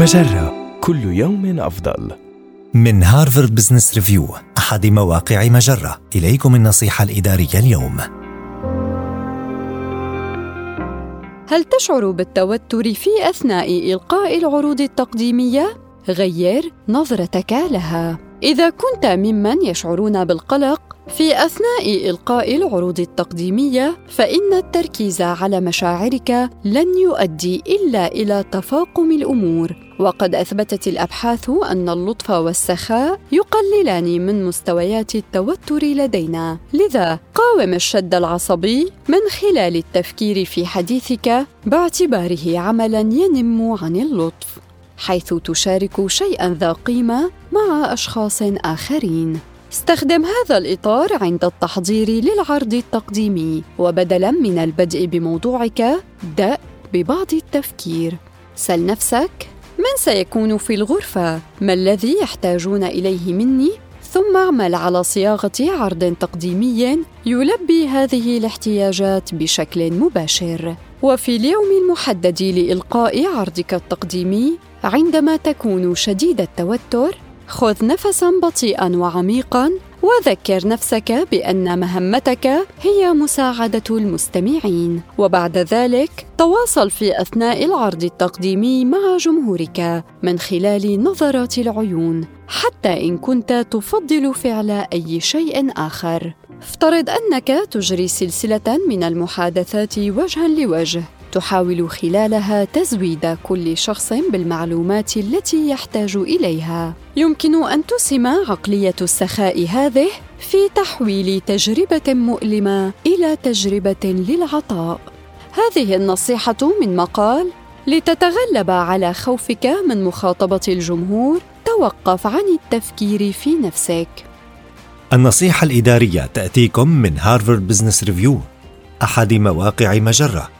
مجرة كل يوم أفضل. من هارفارد بزنس ريفيو أحد مواقع مجرة إليكم النصيحة الإدارية اليوم هل تشعر بالتوتر في أثناء إلقاء العروض التقديمية؟ غير نظرتك لها. إذا كنت ممن يشعرون بالقلق في أثناء إلقاء العروض التقديمية فإن التركيز على مشاعرك لن يؤدي إلا إلى تفاقم الأمور وقد أثبتت الأبحاث أن اللطف والسخاء يقللان من مستويات التوتر لدينا. لذا قاوم الشد العصبي من خلال التفكير في حديثك باعتباره عملا ينم عن اللطف حيث تشارك شيئا ذا قيمة مع أشخاص آخرين. استخدم هذا الإطار عند التحضير للعرض التقديمي وبدلاً من البدء بموضوعك ابدأ ببعض التفكير. سل نفسك من سيكون في الغرفة؟ ما الذي يحتاجون إليه مني؟ ثم اعمل على صياغة عرض تقديمي يلبي هذه الاحتياجات بشكل مباشر. وفي اليوم المحدد لإلقاء عرضك التقديمي عندما تكون شديد التوتر خذ نفسا بطيئا وعميقا وذكر نفسك بأن مهمتك هي مساعدة المستمعين. وبعد ذلك تواصل في أثناء العرض التقديمي مع جمهورك من خلال نظرات العيون حتى إن كنت تفضل فعل أي شيء آخر. افترض أنك تجري سلسلة من المحادثات وجها لوجه. تحاول خلالها تزويد كل شخص بالمعلومات التي يحتاج إليها. يمكن أن تسهم عقلية السخاء هذه في تحويل تجربة مؤلمة إلى تجربة للعطاء. هذه النصيحة من مقال لتتغلب على خوفك من مخاطبة الجمهور توقف عن التفكير في نفسك. النصيحة الإدارية تأتيكم من هارفارد بزنس ريفيو أحد مواقع مجرة.